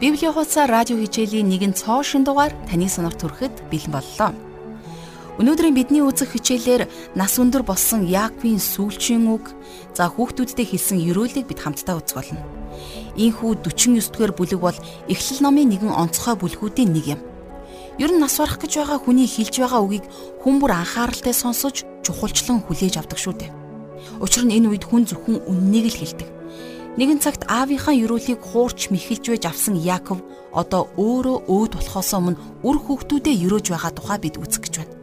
Библийн хуудасаар радио хичээлийн нэгэн цоо шин дугаар таны сонирт хүрэхэд бэлэн боллоо. Өнөөдрийн бидний үзэх хичээлээр нас өндөр болсон Яаковын сүүлчийн үг, за хүүхдүүдтэй хэлсэн ёроолыг бид хамтдаа үзэх болно. Ийхүү 49 дугаар бүлэг бол Эхлэл номын нэгэн онцгой бүлгүүдийн нэг юм. Ер нь нас барах гэж байгаа хүний хэлж байгаа үгийг хүн бүр анхааралтай сонсож чухалчлан хүлээж авдаг шүү дээ. Учир нь энэ үед хүн зөвхөн үннийг л хэлдэг. Нэгэн цагт аавынхаа ёроолыг хуурч мэхэлж байж авсан Яаков одоо өөрөө өөд болохоос өмнө үр хүүхдүүдээ ёроож байгаа тухай бид үзэх гэж байна.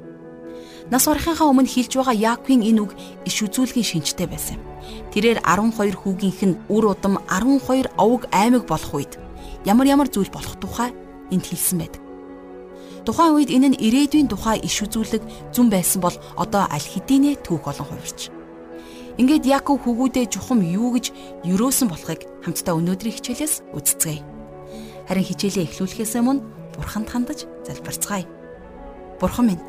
Нас барахынхаа өмнө хэлж байгаа Яаковын энэ үг иш үзүүлгийн шинжтэй байсан юм. Тэрээр 12 хүүгийнх нь үр удам 12 овог аймаг болох үед ямар ямар зүйл болох тухай энд хэлсэн байдаг. Тухайн үед энэ нь ирээдүйн тухай иш үзүүлэг зүн байсан бол одоо аль хэдийнэ түүх олон хувирч. Ингээд Яков хөвгүүдээ чухам юу гэж юрөөсөн болохыг хамтдаа өнөөдрийн хичээлээс үздэцгээе. Харин хичээлээ эхлүүлэхээс өмнө Бурханд хандаж залбирцгаая. Бурхан минь,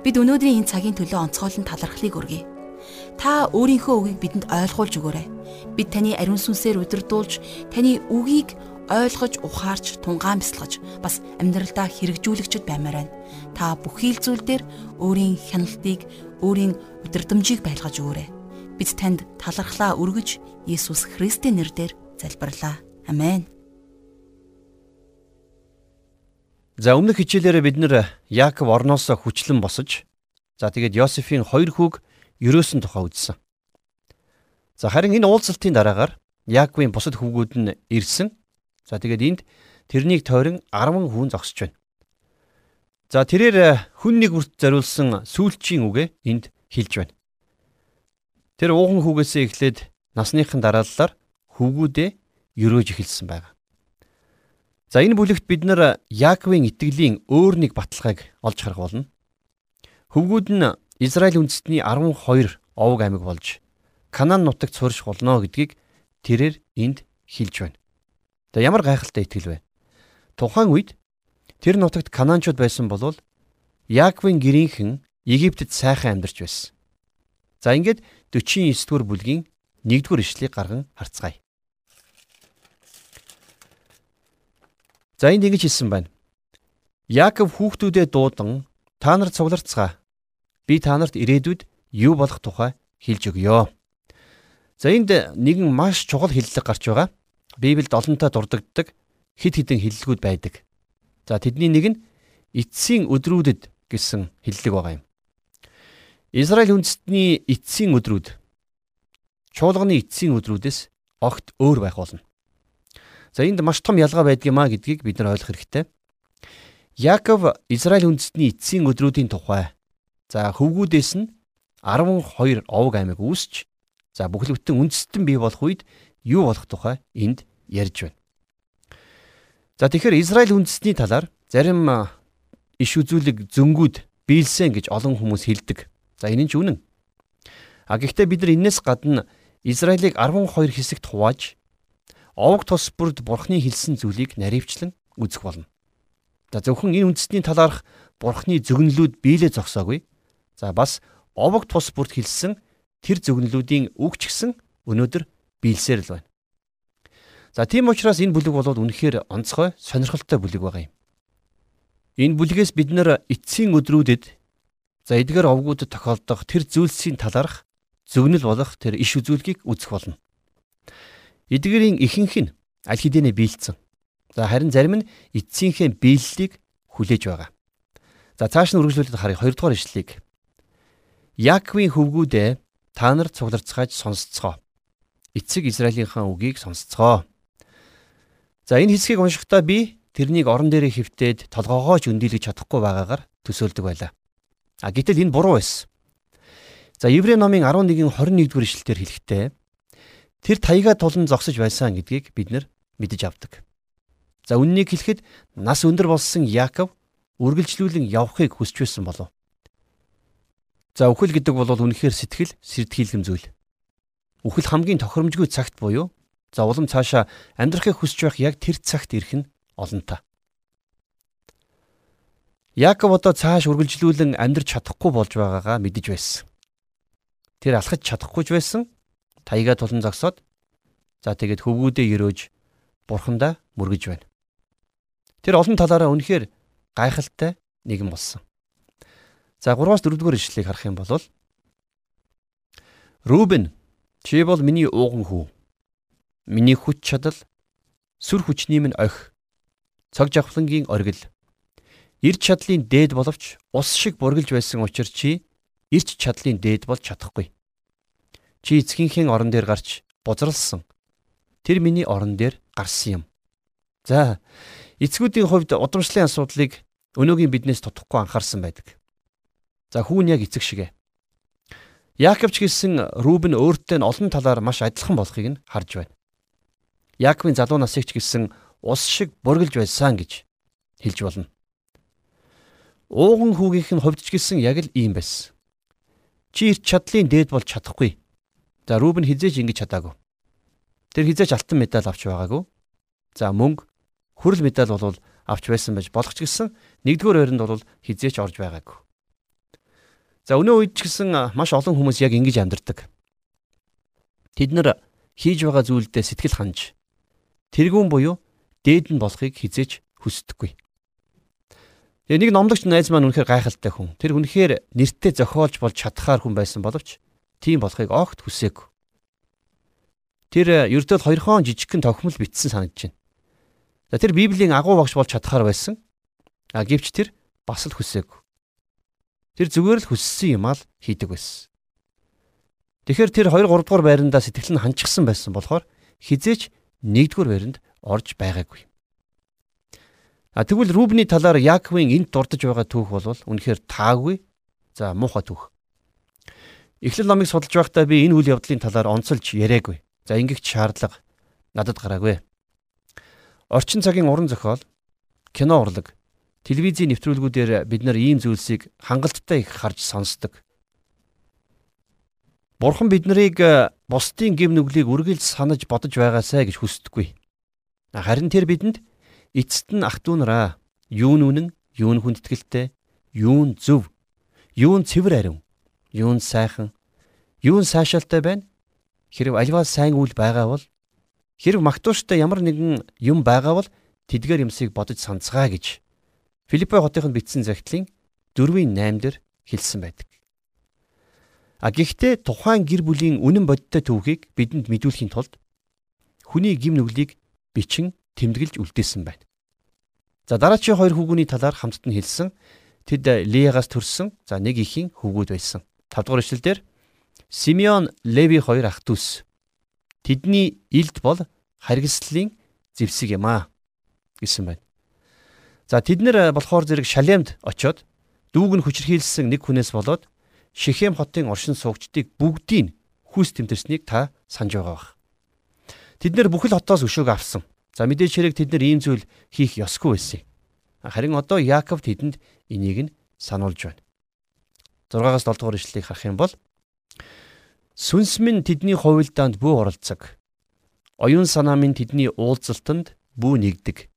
бид өнөөдрийн энэ цагийн төлөө онцгойлон талархлыг өргөе. Та өөрийнхөө үгийг бидэнд ойлгуулж өгөөрэй. Бид таны ариун сүнсээр удирдуулж, таны үгийг ойлгож, ухаарч, тунгаан бясалгаж, бас амьдралдаа хэрэгжүүлэгчд баймаар байна. Та бүхий л зүйл дээр өөрийн хяналтыг, өөрийн удирдамжийг байлгаж өгөөрэй Бид танд талархлаа өргөж Есүс Христийн нэрээр залбирлаа. Амен. За өмнөх хичээлээр бид нэр Яаков орноос хүчлэн босож за тэгээд Йосефийн хоёр хүүг ерөөсөн тухай үзсэн. За харин энэ уулзалтын дараагаар Яаковын бусад хүүгүүд нь ирсэн. За тэгээд энд тэрнийг тойрон 10 хүн зогсож байна. За тэрээр хүн нэг бүрт зориулсан сүүлчийн үгэ энд хэлж байна. Тэр ууган хүүгээсээ эхлээд насныхан дарааллаар хүүгүүдээ өрөөж эхэлсэн байна. За энэ бүлэгт бид нар Яаковын итгэлийн өөр нэг баталгааг олж харах болно. Хөвгүүд нь Израиль үндэстний 12 овог аймаг болж Канаан нутагт сурч болно гэдгийг тэрээр энд хэлж байна. За ямар гайхалтай итгэл вэ? Тухайн үед тэр нутагт Канаанчууд байсан болвол Яаковын гэрийнхэн Египтэд сайхан амьдарч байсан. За ингээд 49 дугаар бүлгийн 1-р ишлэгийг гарган харцгаая. За энд ингэж хэлсэн байна. Яаков хүүхдүүдэд дуудан та нар цугларцгаа. Би та нарт ирээдүйд юу болох тухай хэлж өгье. За энд нэгэн маш чухал хэллэг гарч байгаа. Библиэд олонтаа дурддагддаг хид хідэн хэллэгүүд байдаг. За тэдний нэг нь эцсийн өдрүүдэд гэсэн хэллэг байгаа юм. Израиль үндэстний эцсийн өдрүүд чуулганы эцсийн өдрүүдээс огт өөр байх болно. За энд маш том ялгаа байдгиймаа гэдгийг бид нар ойлгох хэрэгтэй. Яаков Израиль үндэстний эцсийн өдрүүдийн тухай за хөвгүүдээс нь 12 овог аймаг үүсч за бүхэл бүтэн үндэстэн бий болох үед юу болох тухай энд ярьж байна. За тэгэхээр Израиль үндэстний талаар зарим иш үзүүлэг зөнгүүд биелсэн гэж олон хүмүүс хэлдэг. За энэ нь ч үнэн. А гэхдээ бид нар энэс гадна Израилийг 12 хэсэгт хувааж овог тус бүрд бурхны хэлсэн зүйлийг наривчлан үзэх болно. За зөвхөн энэ үндэсний талаарх бурхны зөвгнлүүд биелээ зогсоогүй. За бас овог тус бүрд хэлсэн тэр зөвгнлүүдийн үг ч гэсэн өнөөдөр биелсээр л байна. За тийм учраас энэ бүлэг болоод үнэхээр онцгой сонирхолтой бүлэг байгаа юм. Энэ бүлгээс бид нар эцсийн өдрүүдэд За эдгээр овгуудад тохиолдох тэр зүйлсийн талаарх зөвнөл болох тэр иш үзүүлгийг үзэх болно. Эдгээрийн ихэнх нь аль хэдийнэ биелцэн. За харин зарим нь эцсийнхээ биеллийг хүлээж байгаа. За цааш нь үргэлжлүүлээд харъя 2 дугаар ишлэгийг. Яаковын хөвгүүдээ та нар цугларцгааж сонсцгоо. Эцэг Израилийнхаа үгийг сонсцгоо. За энэ хэсгийг уншихдаа би тэрнийг орон дээрээ хөвтөөд толгоогоо ч өндийлгэж чадахгүй байгаагаар төсөөлдөг байлаа. А гэтэл энэ буруу байсан. За Еврей номын 11-ийн 21-р ишлэлээр хэлэхдээ тэр таяга тулан зогсож байсан гэдгийг бид нар мэдэж авдаг. За үннийг хэлэхэд нас өндөр болсон Яаков үргэлжлүүлэн явахыг хүсч байсан болов. За үхэл гэдэг бол үнэхээр сэтгэл сэрдхийлгэм зүйл. Үхэл хамгийн тохиромжгүй цагт буюу за улам цаашаа амьдрахыг хүсэж байх яг тэр цагт ирэх нь олонтаа. Яаков одоо цааш үргэлжлүүлэн амьдрч чадахгүй болж байгаагаа мэдэж байсан. Тэр алхаж чадахгүйж байсан. Таяга тулан зогсоод за тэгээд хөвгүүдээ өрөөж бурхандаа мөргөж байна. Тэр олон талаараа үнэхээр гайхалтай нэгэн болсон. За 3-аас 4-р ишлэлийг харах юм бол Рубен чи бол миний ууган хүү. Миний хүч чадал сүр хүчний минь охи. Цаг жавхлангийн оргил. Ирч чадлын дээд боловч ус шиг бургилж байсан учраас чи ирч чадлын дээд болж чадахгүй. Чи эцгийнхээ орон дээр гарч бузралсан. Тэр миний орон дээр гарсан юм. За, эцгүүдийн хувьд удамшлын асуудлыг өнөөгийн биднээс тутахгүй анхаарсан байдаг. За, хүүн яг эцэг шигэ. Яаковч гэсэн Рубен өөртөө нь олон талаар маш адилхан болохыг нь харж байна. Яаковын залуу насыг ч гэсэн ус шиг бургилж байсан гэж хэлж болно. Ууган хүүгийнх нь хувьд ч гэсэн яг л ийм байсан. Чи ирч чадлын дээд болж чадахгүй За Рубен хизээж ингэж чадаагүй. Тэр хизээж алтан медаль авч байгаагүй. За мөнгө хүрэл медаль бол авч байсан байж болох ч гэсэн нэгдүгээр байранд бол хизээч орж байгаагүй. За өнөө үед ч гэсэн маш олон хүмүүс яг ингэж амьдардаг. Тэд нар хийж байгаа зүйлдээ сэтгэл ханж тэргүүн буюу дээд нь болохыг хизээч хүсдэггүй. Тэгээ нэг номлогч найз маань үнэхээр гайхалтай хүн. Тэр үнэхээр нэртээ зохиолж болж чадхаар хүн байсан боловч тийм болохыг огт хүсээгүй. Тэр ердөө хоёрхон жижигхэн тохимол бичсэн санагдаж байна. За тэр Библийн агуу багш болж чадхаар байсан. А гэвч тэр бас л хүсээгүй. Тэр зүгээр л хүссэн юм аа л хийдэг байсан. Тэгэхээр тэр 2 3 дугаар байрандаа сэтгэл нь ханчихсан байсан болохоор хизээч 1 дугаар байранд орж байгаагүй. А тэгвэл Рубны талаар Яаковын энд дурдж байгаа түүх бол үнэхээр таагүй. За муухай түүх. Эхлэл номыг судалж байхдаа би энэ үйл явдлын талаар онцолж яриаггүй. За ингээгч шаардлага надад гараагүй. Орчин цагийн уран зохиол, кино урлаг, телевизийн нэвтрүүлгүүдээр бид нар ийм зүйлсийг хангалттай их харж сонсдог. Бурхан бид нарыг э, бусдын гим нүглийг үргэлж санаж бодож байгаасай гэж хүсдэггүй. Харин тэр бидэнд эцэст нь ах トゥ нараа юу нь үнэн, юу нь хүндэтгэлтэй, юу нь зөв, юу нь цэвэр ариун, юу нь сайхан, юу нь сайшаалтай байна? Хэрв альваа сайн үйл байгаа бол хэрв магтууштай ямар нэгэн юм байгаа бол тэдгээр юмсыг бодож санацгаа гэж Филиппо хотынд бичсэн захидлын 4-ийн 8 дээр хэлсэн байдаг. А гэхдээ тухайн гэр бүлийн үнэн бодиттой төвхийг бидэнд мэдүүлэхийн тулд хүний гим нүглийг бичин тэмдэглэж үлдээсэн байна. За дараачийн хоёр хүүгүний талаар хамтд нь хэлсэн. Тэд Лиягаас төрсэн за нэг ихийн хүүгүүд байсан. 5 дугаар эшлэлдэр Симеон, Леви хоёр ах дүүс. Тэдний илд бол харгислалын зэвсэг юм аа гэсэн байна. За тэд нэр болохоор зэрэг Шалемд очоод дүүг нь хүчрхийлсэн нэг хүнээс болоод Шихем хотын оршин суугчдыг бүгдийг хүүс тэмтэрснийг та санаж байгаа бах. Тэд нэр бүхэл хотоос өшөөг авсан. За мэдээж хэрэг тэд нар ийм зүйл хийх ёсгүй байсан. Харин одоо Яаков тэдэнд энийг нь сануулж байна. 6-аас 7 дугаар ишлэлийг харах юм бол сүнс минь тэдний хувилдаанд бүү оролцог. Оюун санаа минь тэдний уулзалтанд бүү нэгдэг.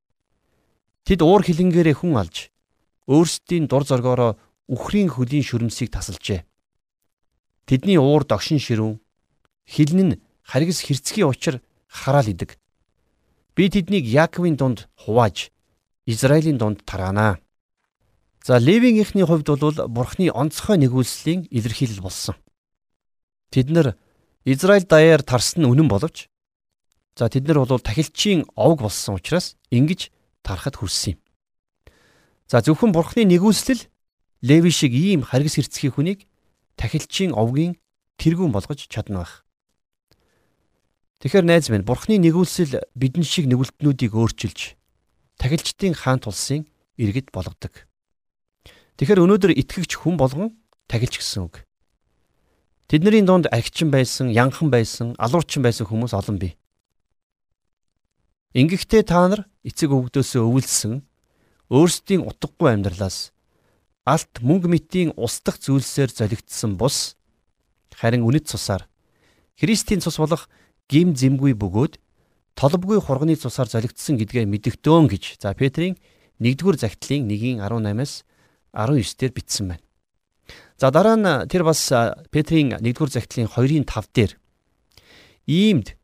Тэд уур хилэнгээрээ хүн алж өөрсдийн дур зоргоороо үхрийн хөлийн шүрмсийг тасалжээ. Тэдний уур догшин ширүүн хилэн нь харгас хэрцгий учир хараал идэг. Би тэднийг Яаковын дунд хувааж Израилийн дунд тараанаа. За Левигийнхний хувьд бол Бурхны онцгой нэгүүлслийн илэрхийлэл болсон. Тэд нар Израиль даяар тарсан үнэн боловч за тэд нар бол тахилчийн овг болсон учраас ингэж тарахад хүрсэн юм. За зөвхөн Бурхны нэгүүлсэл Леви шиг ийм харгас хэрцгий хүнийг тахилчийн овгийн тэргүүн болгож чадна байх. Тэгэхээр найз минь Бурхны нэгүүлсэл бидэн шиг нэгүүлтнүүдийг өөрчилж тахилчдын хаан тулсын иргэд болгодог. Тэгэхээр өнөөдөр итгэгч хүн болгон тахилч гэсэн үг. Тэдний дунд архичин байсан, янхан байсан, алуурчин байсан хүмүүс олон бий. Ингэхдээ та нар эцэг өвгдөөсөө өвлсөн өөрсдийн утгагүй амьдралаас алт мөнгө мэтийн устдах зүйлсээр золигдсон бус харин үнэт цусаар Христийн цус болох гим зэмгүй бөгөөд толбгүй хурганы цусаар золигдсон гэдгээ мэдэгдөөн гэж за Петрийн 1-р загтлын 1-ийн 18-аас 19 дээр бичсэн байна. За дараа нь тэр бас Петрийн 1-р захидлын 2-ын 5 дээр иймд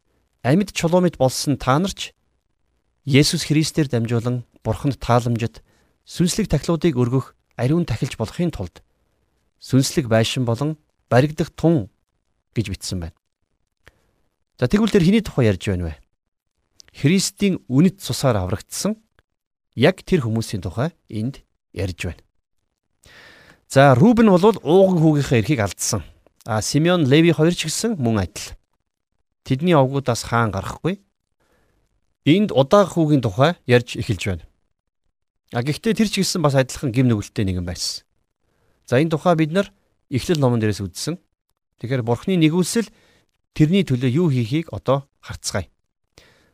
амьд чулуумит болсон та нарч Есүс Христээр дамжуулан бурханд тааламжит сүнслэг тахлуудыг өргөх ариун тахилж болохын тулд сүнслэг байшин болон баригдах тун гэж бичсэн байна. За тэгвэл тэр хэний тухай ярьж байна вэ? Христийн үнэт цусаар аврагдсан яг тэр хүмүүсийн тухай энд ярьж байна. За Рубен бол ууган хүүгийнхээ эрхийг алдсан. А Симеон, Леви хоёр ч гэсэн мөн адил. Тэдний овгуудаас хаан гарахгүй. Энд удааг хүүгийн тухай ярьж эхэлж байна. А гэхдээ тэр ч гэсэн бас адилхан гим нүгэлтэй нэгэн байсан. За энэ тухай бид нар Эхлэл номон дээрээс үзсэн. Тэгэхээр Бурхны нэгүүлсэл тэрний төлөө юу хийхийг одоо харцгаая.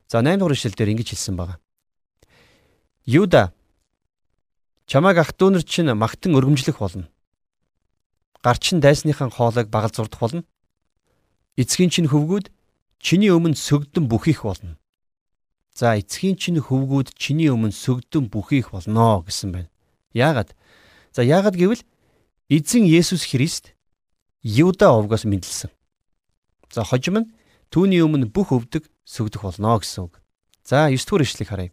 За 8 дугаар ишлэл дээр ингэж хэлсэн байна. Юда чамайг ах дүүнэр чинь магтан өргөмжлөх болно. Гарчин дайсныхан хоолойг багал зурдах болно. Эцгийн чинь хөвгүүд чиний өмнө сөгдөн бүхийх болно. За эцгийн чинь хөвгүүд чиний өмнө сөгдөн бүхийх болно гэсэн байна. Яагаад? За яагаад гэвэл эзэн Есүс Христ Юда овгоос мэдлсэн. За хожим нь түүний өмнө бүх өвдөг сөгдөх болно гэсэн үг. За 9 дугаар ишлэгийг харъя.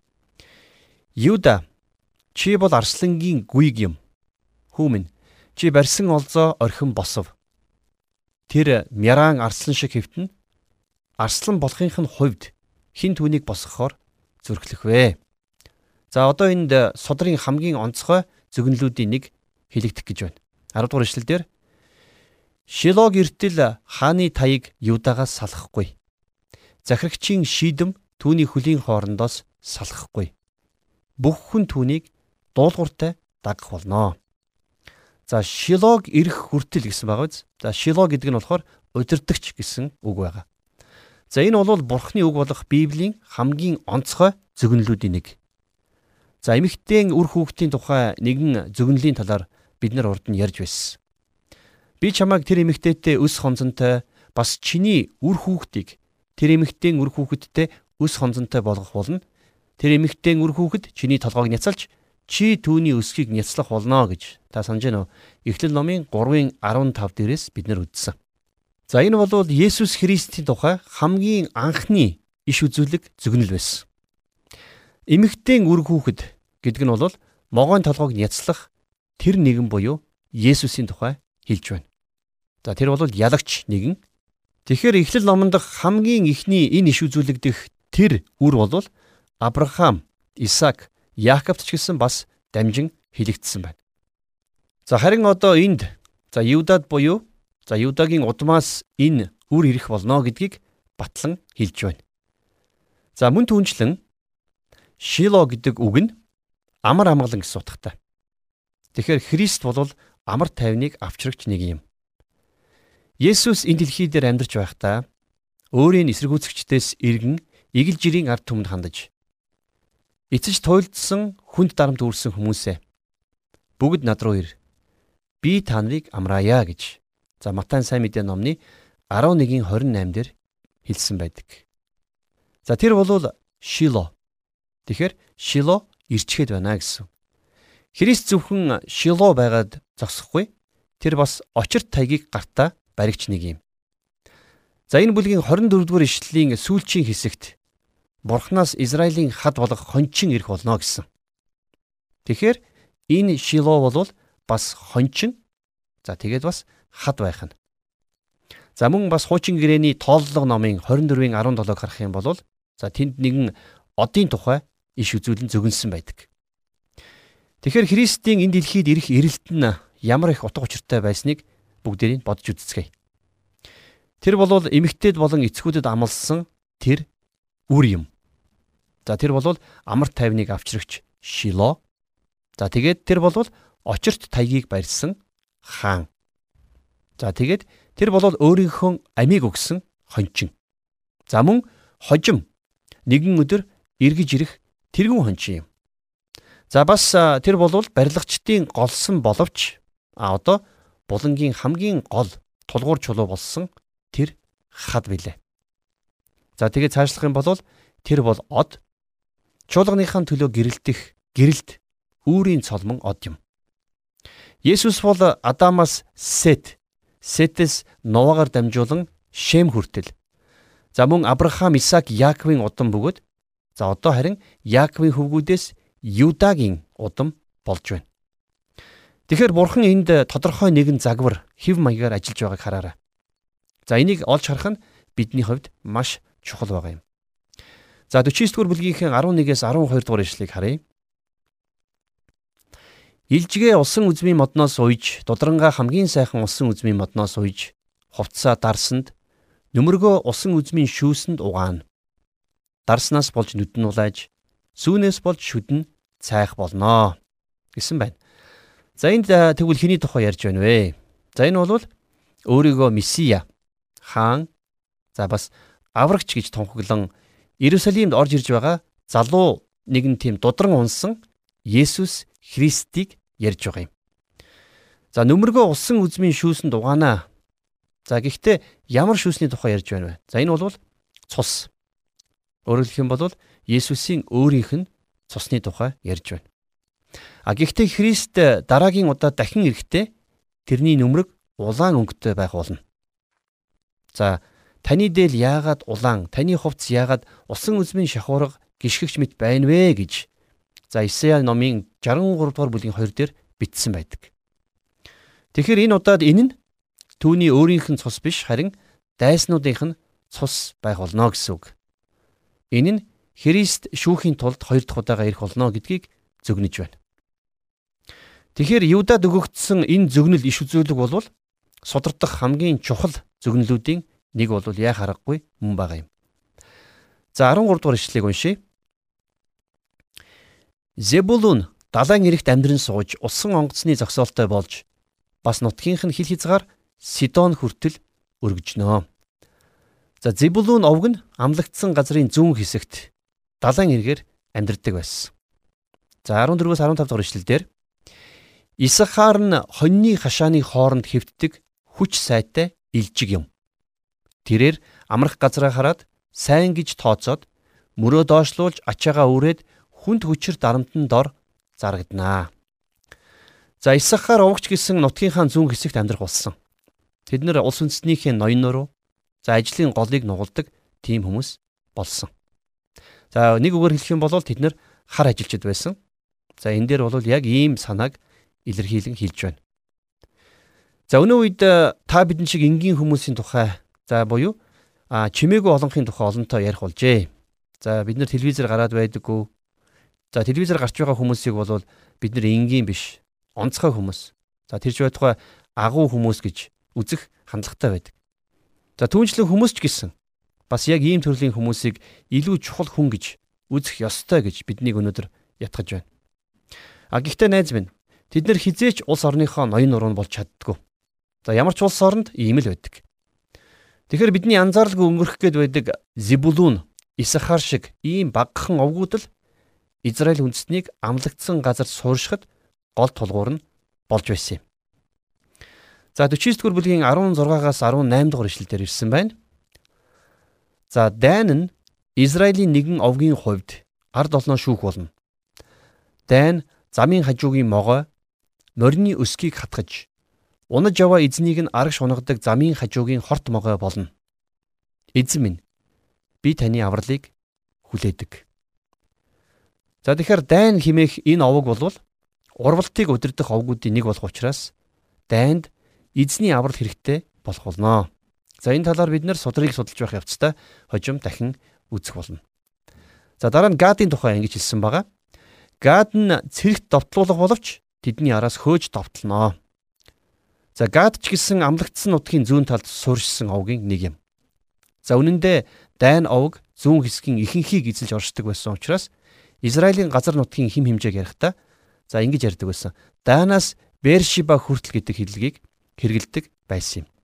Юда чи бол арслангийн гүйг юм. Хүмүн чи барьсан олзоо орхин босов. Тэр мяраан арслан шиг хэвтэн арслан болохынх нь хувьд хин түүнийг босгохоор зөрклөх вэ. За одоо энд содрын хамгийн онцгой зөгнлүүдийн нэг хэлэгдэх гэж байна. 10 дугаар ишлэлдэр Шилог эртэл хааны таяг Юдагаас салахгүй. Захирагчийн шийдэм түүний хөлийн хоорондоос салахгүй. Бүх хүн түүнийг дуулууртай дагах болно. За Шилог ирэх хүртэл гэсэн байгаа биз. За Шилог гэдэг нь болохоор удирдахч гэсэн үг байгаа. За энэ бол Бурхны үг болох Библийн хамгийн онцгой зөгнлүүдийн нэг. За эмэгтэйн үр хүүхдийн тухай нэгэн зөгнөлийн талаар бид нар урд нь ярьж байсан. Би чамайг тэр эмэгтэйтэй өс хонцонтой бас чиний үр хүүхдийг тэр эмэгтэйн үр хүүхэдтэй өс хонцонтой болгох болно. Тэр эмэгтэйн үр хүүхэд чиний толгойг няцалж чи түүний өсгийг няцлах болно гэж та санаж байна уу? Эхлэл номын 3-ын 15 дээрээс бид нар үздсэн. За энэ бол Есүс Христийн тухай хамгийн анхны иш үзүүлэг зөгнөл байсан. Эмэгтэйн үр хүүхэд гэдэг нь бол могоон толгойг няцлах тэр нэгэн буюу Есүсийн тухай хэлж байна. За тэр бол ялагч нэгэн. Тэгэхээр Эхлэл номонд хамгийн ихний энэ иш үзүүлэгдэх тэр үр бол Авраам, Исаак, Яаковт ч гэсэн бас дамжин хэлэгдсэн байна. За харин одоо энд за Юдад буюу За Юдагийн удмаас энэ үр ирэх болно гэдгийг батлан хэлж байна. За мөн түнчлэн Шило гэдэг үг нь амар амгалан гэсэн утгатай. Тэгэхээр Христ бол амар тайвныг авчрагч нэг юм. Есүс энэ дэлхий дээр амьдарч байхдаа өөрийн эсэргүүцэгчдээс иргэн игэл жирийн ард түмэнд хандаж эцэж туйлдсан хүнд дарамт үүрсэн хүмүүсээ бүгд над руу ир. Би та нарыг амраая гэж За Матай сайн мэдээ номны 11-ийн 28 дээр хэлсэн байдаг. За тэр бол Шило. Тэгэхээр Шило ирчгээд байна гэсэн. Христ зөвхөн Шило байгаад зогсохгүй. Тэр бас очирт тайгийг гартаа баригч нэг юм. За энэ бүлгийн 24 дугаар ишлэлийн сүүлчийн хэсэгт Бурханаас Израилийн хад болох хончин ирэх болно гэсэн. Тэгэхээр энэ Шило бол бас хончин. За тэгээд бас хад байх нь. За мөн бас хуучин гэрээний тооллого номын 24-ийн 17-ыг харах юм бол за тэнд нэгэн одын тухай иш үзүүлэн зөгнсөн байдаг. Тэгэхээр Христийн энэ дэлхийд ирэх эрэлт нь ямар их утга учиртай байсныг бүгдээрийг бодж үзцгээе. Тэр бол эмэгтэйд болон эцгүүдэд амлсан тэр үр юм. За тэр бол амар тайвныг авчрагч Шило. За тэгээд тэр бол очирт таягийг барьсан хаан. За тэгээд тэр болол өөрийнхөө амийг өгсөн хончин. За мөн хожим нэгэн өдөр эргэж ирэх тэргүүн хончин юм. За бас тэр болвол барилгачдын голсон боловч а одоо булангийн хамгийн гол тулгуур чулуу болсон тэр хад билээ. За тэгээд цаашлах юм бол тэр бол од чуулганыхаа төлөө гэрэлтэх гэрэлт үүрийн цолмон од юм. Есүс бол Адамаас Сет Сетэс Новагаар дамжуулан Шем хүртэл. За мөн Авраам, Исаак, Яаковын удам бөгөөд за одоо харин Яаковын хөвгүүдээс Юдагийн удам болж байна. Тэгэхээр бурхан энд тодорхой нэгэн загвар хэв маягаар ажиллаж байгааг хараарай. За энийг олж харах нь бидний хувьд маш чухал байгаа юм. За 49 дугаар бүлгийнхээ 11-ээс 12 дугаар ишлэгийг харъя. Илжгээ усан үзмийн модноос уйж, дудрангаа хамгийн сайхан усан үзмийн модноос уйж, хувцсаа дарсанд, нөмөргөө усан үзмийн шүүсэнд угаана. Дарснаас болж нүдэн улааж, сүүнээс болж шүдэн цайх болноо гэсэн байна. За энд тэгвэл хэний тухай ярьж байна вэ? За энэ бол өөрийгөө месиа, хаан, за бас аврагч гэж тунхаглан Иерусалимд орж ирж байгаа залуу нэгэн тийм дудран унсан Есүс Христийг ярьж байгаа юм. За нөмөргөө усан үзмийн шүүсэнд угаанаа. За гэхдээ ямар шүүсний тухай ярьж байна вэ? За энэ бол цус. Өөрөөр хэлэх юм бол Есүсийн өөрийнх нь цусны тухай ярьж байна. А гэхдээ Христ дараагийн удаа дахин ирэхдээ тэрний нөмрөг улаан өнгөтэй байх болно. За таны дээл яагаад улаан, таны хувцс яагаад усан үзмийн шахуурга гიშгэгч мэт байна вэ гэж За Исая номын 63 дугаар бүлгийн 2 дээр бичсэн байдаг. Тэгэхээр энэ удаад энэ нь түүний өөрийнх нь цус биш харин дайснуудынх нь цус байх болно гэсэн үг. Энэ нь Христ шүүхийн тулд хоёр дахь удаага ирэх болно гэдгийг зөгнөж байна. Тэгэхээр Юдад өгөгдсөн энэ зөгнөл иш үзүүлэг бол судардах хамгийн чухал зөгнөлүүдийн нэг бол яа харахгүй мөн байгаа юм. За 13 дугаар ишлэгийг уншийе. Зебулун далайн эрэгт амьдран сууж усан онгоцны зогсоолтой болж бас нутгийнх нь хил хязгаар Сидон хүртэл өргөжнөө. За Зебулун овг нь амлагдсан газрын зүүн хэсэгт далайн эргээр амьдардаг байсан. За 14-өөс 15 дугаар ишлэлдэр Исахар нь хоньны хашааны хооронд хэвддэг хүч сайтай илжиг юм. Тэрээр амрах газраа хараад сайн гэж тооцоод мөрөө доошлуулж ачаагаа үрээд хүнд хүчээр дарамтны дор зарагданаа. За Исахар овогч гэсэн нутгийнхаа зүүн хэсэгт амьдрах болсон. Тэд нэр улс үндэстнийхээ ноёнороо за ажлын голыг нугалдаг тийм хүмүүс болсон. За нэг үгээр хэлэх юм бол тэд нэр хар ажилчид байсан. За энэ дээр бол яг ийм санааг илэрхийлэн хэлж байна. За өнөө үед та бидэн шиг энгийн хүмүүсийн тухай за буюу а чимээгүй олонхын тухай олонтоо ярих болжээ. За бид нар телевизээр гараад байдаггүй За телевизээр гарч байгаа хүмүүсийг бол бид нэр энгийн биш, онцгой хүмүүс. За тэрж байтугай агуу хүмүүс гэж үзэх хандлагатай байдаг. За түүнчлэн хүмүүс ч гэсэн бас яг ийм төрлийн хүмүүсийг илүү чухал хүн гэж үзэх ёстой гэж биднийг өнөөдөр ятгах байна. А гэхдээ найз минь тэд нар хизээч улс орныхоо ноён нуруу болж чаддгүй. За ямар ч улс оронд ийм л байдаг. Тэгэхээр бидний анзааралгүй өнгөрөх гээд байдаг Зибулун, Исахар шиг ийм багахан овгууд л Израиль үндэстнийг амлагдсан газар сууршихад гол тулгуур нь болж байсан юм. За 49 дугаар бүлгийн 16-аас 18 дугаар ишлэлдэр ирсэн байна. За Дайн нь Израилийн нэгэн овгийн хувьд ард олноо шүүх болно. Дайн замын хажуугийн могой морины өсгийг хатгаж унаж яваа эзнийг нь арагш унгадаг замын хажуугийн хорт могой болно. Эзэн минь би таны авралыг хүлээдэг. За тэгэхээр дайн химээх энэ овог бол урвалтыг удирдах овгуудын нэг болох учраас дайнд эзний аврал хэрэгтэй болох болно. За энэ талаар бид нэр судрыг судалж байх явцдаа хожим дахин үзэх болно. За дараа нь Гадын тухай ингэж хэлсэн байгаа. Гад нь цэрэгт довтлуулах боловч тэдний араас хөөж довтлоноо. За Гад ч гэсэн амлагдсан нутгийн зүүн талд суурьшсан овгийн нэг юм. За үнэн дээр дайн овг зүүн хэсгийн ихэнхийг эзэлж оршдог байсан учраас Израилийн газар нутгийн хим хэмжээг ярихдаа за ингэж ярьдаг байсан. Даанаас Бершиба хүртэл гэдэг хэллэгийг хэрэгэлдэг байсан юм.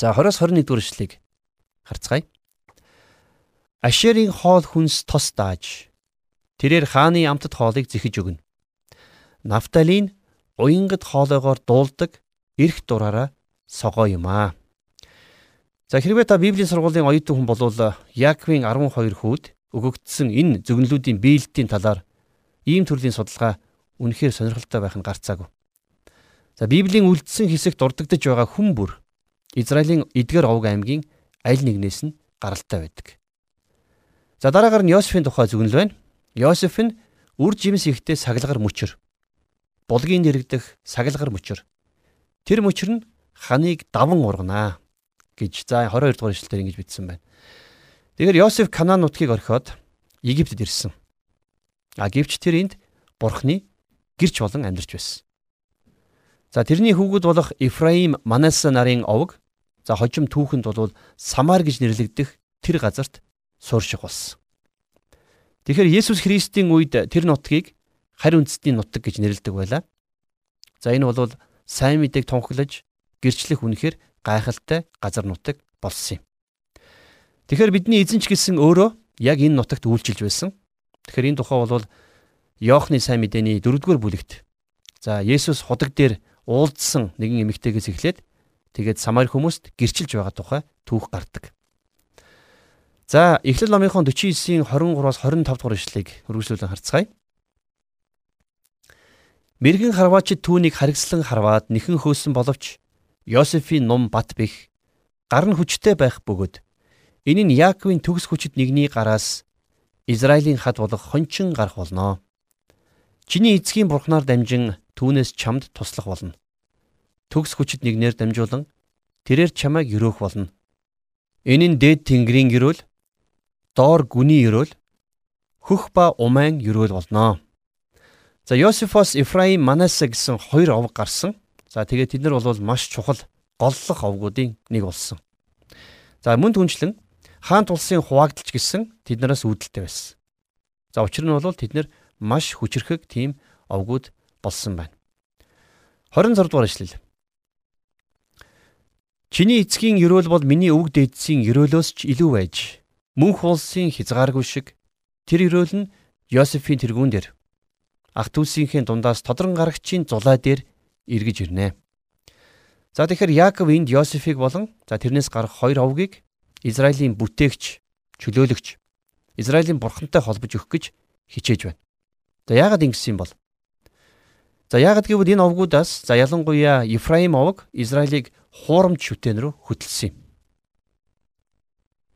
За 20-с 21 дугаар ишлэгийг харцгаая. Ашерийн хоол хүнс тос дааж тэрээр хааны амтд хоолыг зэхэж өгнө. Нафталин уянгад хоолоогоор дуулдаг эрх дураараа согоо юм аа. За хэрвээ та Библийн сургуулийн оюутан хүн болвол Яаковын 12 хүүд өгөгдсөн энэ зөвнөлүүдийн биелэлтийн талаар ийм төрлийн судалгаа үнэхээр сонирхолтой байх нь гарцаагүй. За Библийн үлдсэн хэсэгт дурддагдж байгаа хүн бүр Израилийн эдгэр овг аймгийн аль нэгнээс нь гаралтай байдаг. За дараагаар нь Йосефийн тухай зөвнөл байна. Йосеф нь үр жимс ихтэй саглагар мөчөр. Булгийн дэрэгдэх саглагар мөчөр. Тэр мөчөр нь ханыг даван урганаа гэж за 22 дугаар ишлэлээр ингэж бичсэн байна. Тэгэхээр Йосеф Канаан нутгийг орхиод Египтэд ирсэн. А гэвч тэр энд Бурхны гэрч болон амьдарч байсан. За тэрний хүүгүүд болох Ифраим, Манасса нарын овог за хожим түүхэнд бол Самар гэж нэрлэгдэх тэр газарт суурших болсон. Тэгэхээр Есүс Христийн үед тэр нутгийг харь үндэстний нутаг гэж нэрлэдэг байлаа. За энэ бол сайн мэдээг тунхаглаж гэрчлэх үнэхээр гайхалтай газар нутаг болсон юм. Тэгэхээр бидний эзэн ч гэсэн өөрөө яг энэ нутагт үйлчилж байсан. Тэгэхээр энэ тухай бол Иохны сайн мэдээний 4-р бүлэгт за Есүс худаг дээр уулзсан нэгэн эмэгтэйгээс эхлээд тэгээд Самари хүмүүст гэрчилж байгаа тухай түүх гардаг. За Эхлэл номынхон 49-ийн 23-аас 25 дугаар ишлэгийг үргэлжлүүлэн харцгаая. Мэргэн харваачид түүнийг харгислан харваад нэхэн хөөсөн боловч Йосефийн ном бат бэх гар нь хүчтэй байх бөгөөд энэ нь Яаковын төгс хүчит нэгний гараас Израилийн хад болох хончин гарах болно. Чиний эцгийн бурхнаар дамжин түүнээс чамд туслах болно. Төгс хүчит нэгнээр дамжуулан тэрээр чамайг өрөөх болно. Энэ нь дээд тэнгэрийн гэрүүл, доор гүний өрөөл, хөх ба умайн өрөөл болно. За Йосефос Ифраим Манассе гэсэн хоёр овг гарсан. За тэгээд тэд нар бол маш чухал голлох овгуудын нэг болсон. За мөн түнчлэн хаан тулсын хуваагдaltaч гэсэн тэднээс үүдэлтэй байсан. За учир нь бол тэд нар маш хүчрхэг тийм овгууд болсон байна. 26 дугаар ишлэл. Чиний эцгийн ерөөл бол миний өвөг дээдсийн ерөөлөөс ч илүү байж мөнх улсын хязгааргүй шиг тэр ерөөл нь Йосефийн тэргүүн дээр ах дүүсийнхээ дундаас тодрон гарагчийн зулаа дээр эргэж ирнэ. За тэгэхээр Яаков энд Йосефийг болон за тэрнээс гарах хоёр овгийг Израилийн бүтээгч, чөлөөлөгч, Израилийн бурхантай холбож өгөх гэж хичээж байна. За яагаад ингэсэн юм бол? За яагаад гэвэл энэ овгуудаас за ялангуяа Ефраим овг Израилийг хуурамч шүтэн рүү хөтлсөн юм.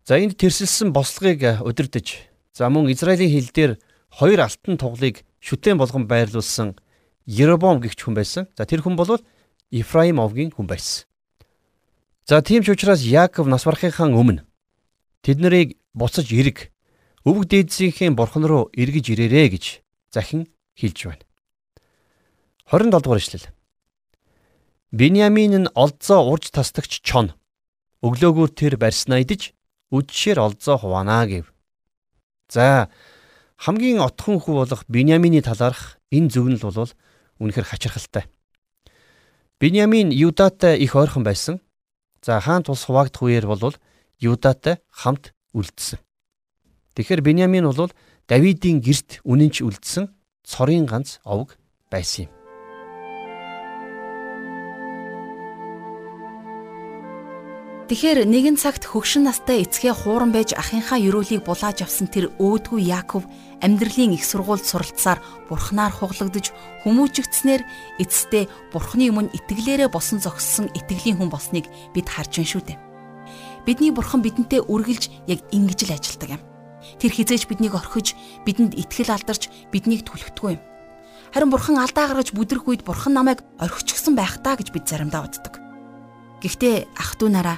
За энд тэрсэлсэн бослогыг удирдах. За мөн Израилийн хил дээр хоёр алтан туглыг шүтэн болгон байрлуулсан Еробом гэгч хүн байсан. За тэр хүн бол Ефраим овгийн хүн байсан. За тийм ч учраас Яаков нас барахынхаа өмнө тэд нарыг буцаж эрг өвөг дээдсийнхээ бурхан руу эргэж ирээрэй гэж захин хэлж байна. 27 дугаар ишлэл. Биньямин нь олзоо урж тасдагч чон. Өглөөгөр тэр барьснаа идэж үдшээр олзоо хуваанаа гэв. За хамгийн отхон хүү болох Биньямины талаарх энэ зөвнөл бол үнэхэр хачирхалтай. Биньямин Юдатай их ойрхон байсан. За хаан тус хуваагдах үеэр бол Юдатай хамт үлдсэн. Тэгэхээр Биньямин бол Давидын герт үнэнч үлдсэн цорын ганц овг байсан юм. Тэгэхээр нэгэн цагт хөгшин настай эцгээ хууран байж ахынхаа ерөөлийг булааж авсан тэр өөдгүү Яаков амьдралын их сургуульд суралцсаар бурхнаар хуглагдж хүмүүжигдснээр эцэстээ бурхны өмнө итгэлээрээ босон зогссон итгэлийн хүн болсныг бид харж байна шүү дээ. Бидний бурхан бидэнтэй үргэлж яг ингэж л ажилдаг юм. Тэр хизээж биднийг орхиж, бидэнд итгэл алдарч, биднийг түлхтгүй юм. Харин бурхан алдаа гаргаж бүдрэх үед бурхан намайг орхичихсан байх таа гэж бид заримдаа боддог. Гэхдээ ах トゥ нараа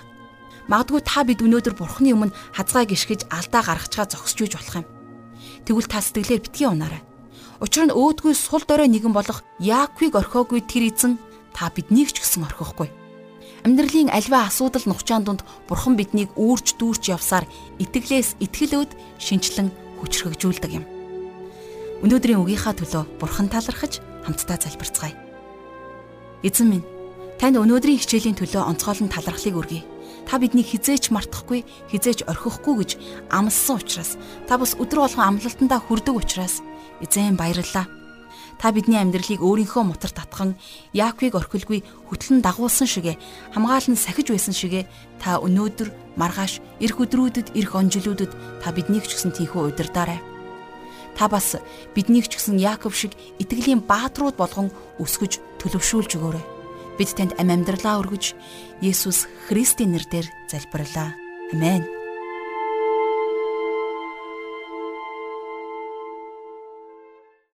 магадгүй та бид өнөөдөр бурханы өмнө хазгай гიშгэж алдаа гаргачгаа зогсож үйж болох юм. Тэгвэл та сэтгэлээр битгий унаарай. Учир нь өөдгүй сул дорой нэгэн болох Яаковыг орхиогүй тэр эзэн та биднийг ч гэсэн орхихгүй Амьдралын альва асуудал нухчаан дунд Бурхан биднийг үүрч дүүрч явсаар итгэлээс итгэлөөд шинчлэн хүчрхэгжүүлдэг юм. Өнөөдрийн үгийнхаа төлөө Бурхан талархаж хамтдаа залбирцгаая. Эзэн минь, танд өнөөдрийн хичээлийн төлөө онцгойлон талархлыг өргөе. Та биднийг хизээч мартахгүй, хизээч орхихгүй гэж амласан учраас та бас өдр болгон амлалтандаа хүрдэг учраас эзэн баярлалаа Та бидний амьдралыг өөрийнхөө мотор татхан Яаковыг орхилгүй хөтлөн дагуулсан шигэ хамгаалан сахиж байсан шигэ та өнөөдөр маргааш эх өдрүүдэд эх онжилүүдэд та биднийг ч гэсэн тийхүү удирдаарай. Та бас биднийг ч гэсэн Яаков шиг итгэлийн бааtruуд болгон өсгөж төлөвшүүлж өгөөрэй. Бид танд амь амьдралаа өргөж Есүс Христийн нэрээр залбирлаа. Амен.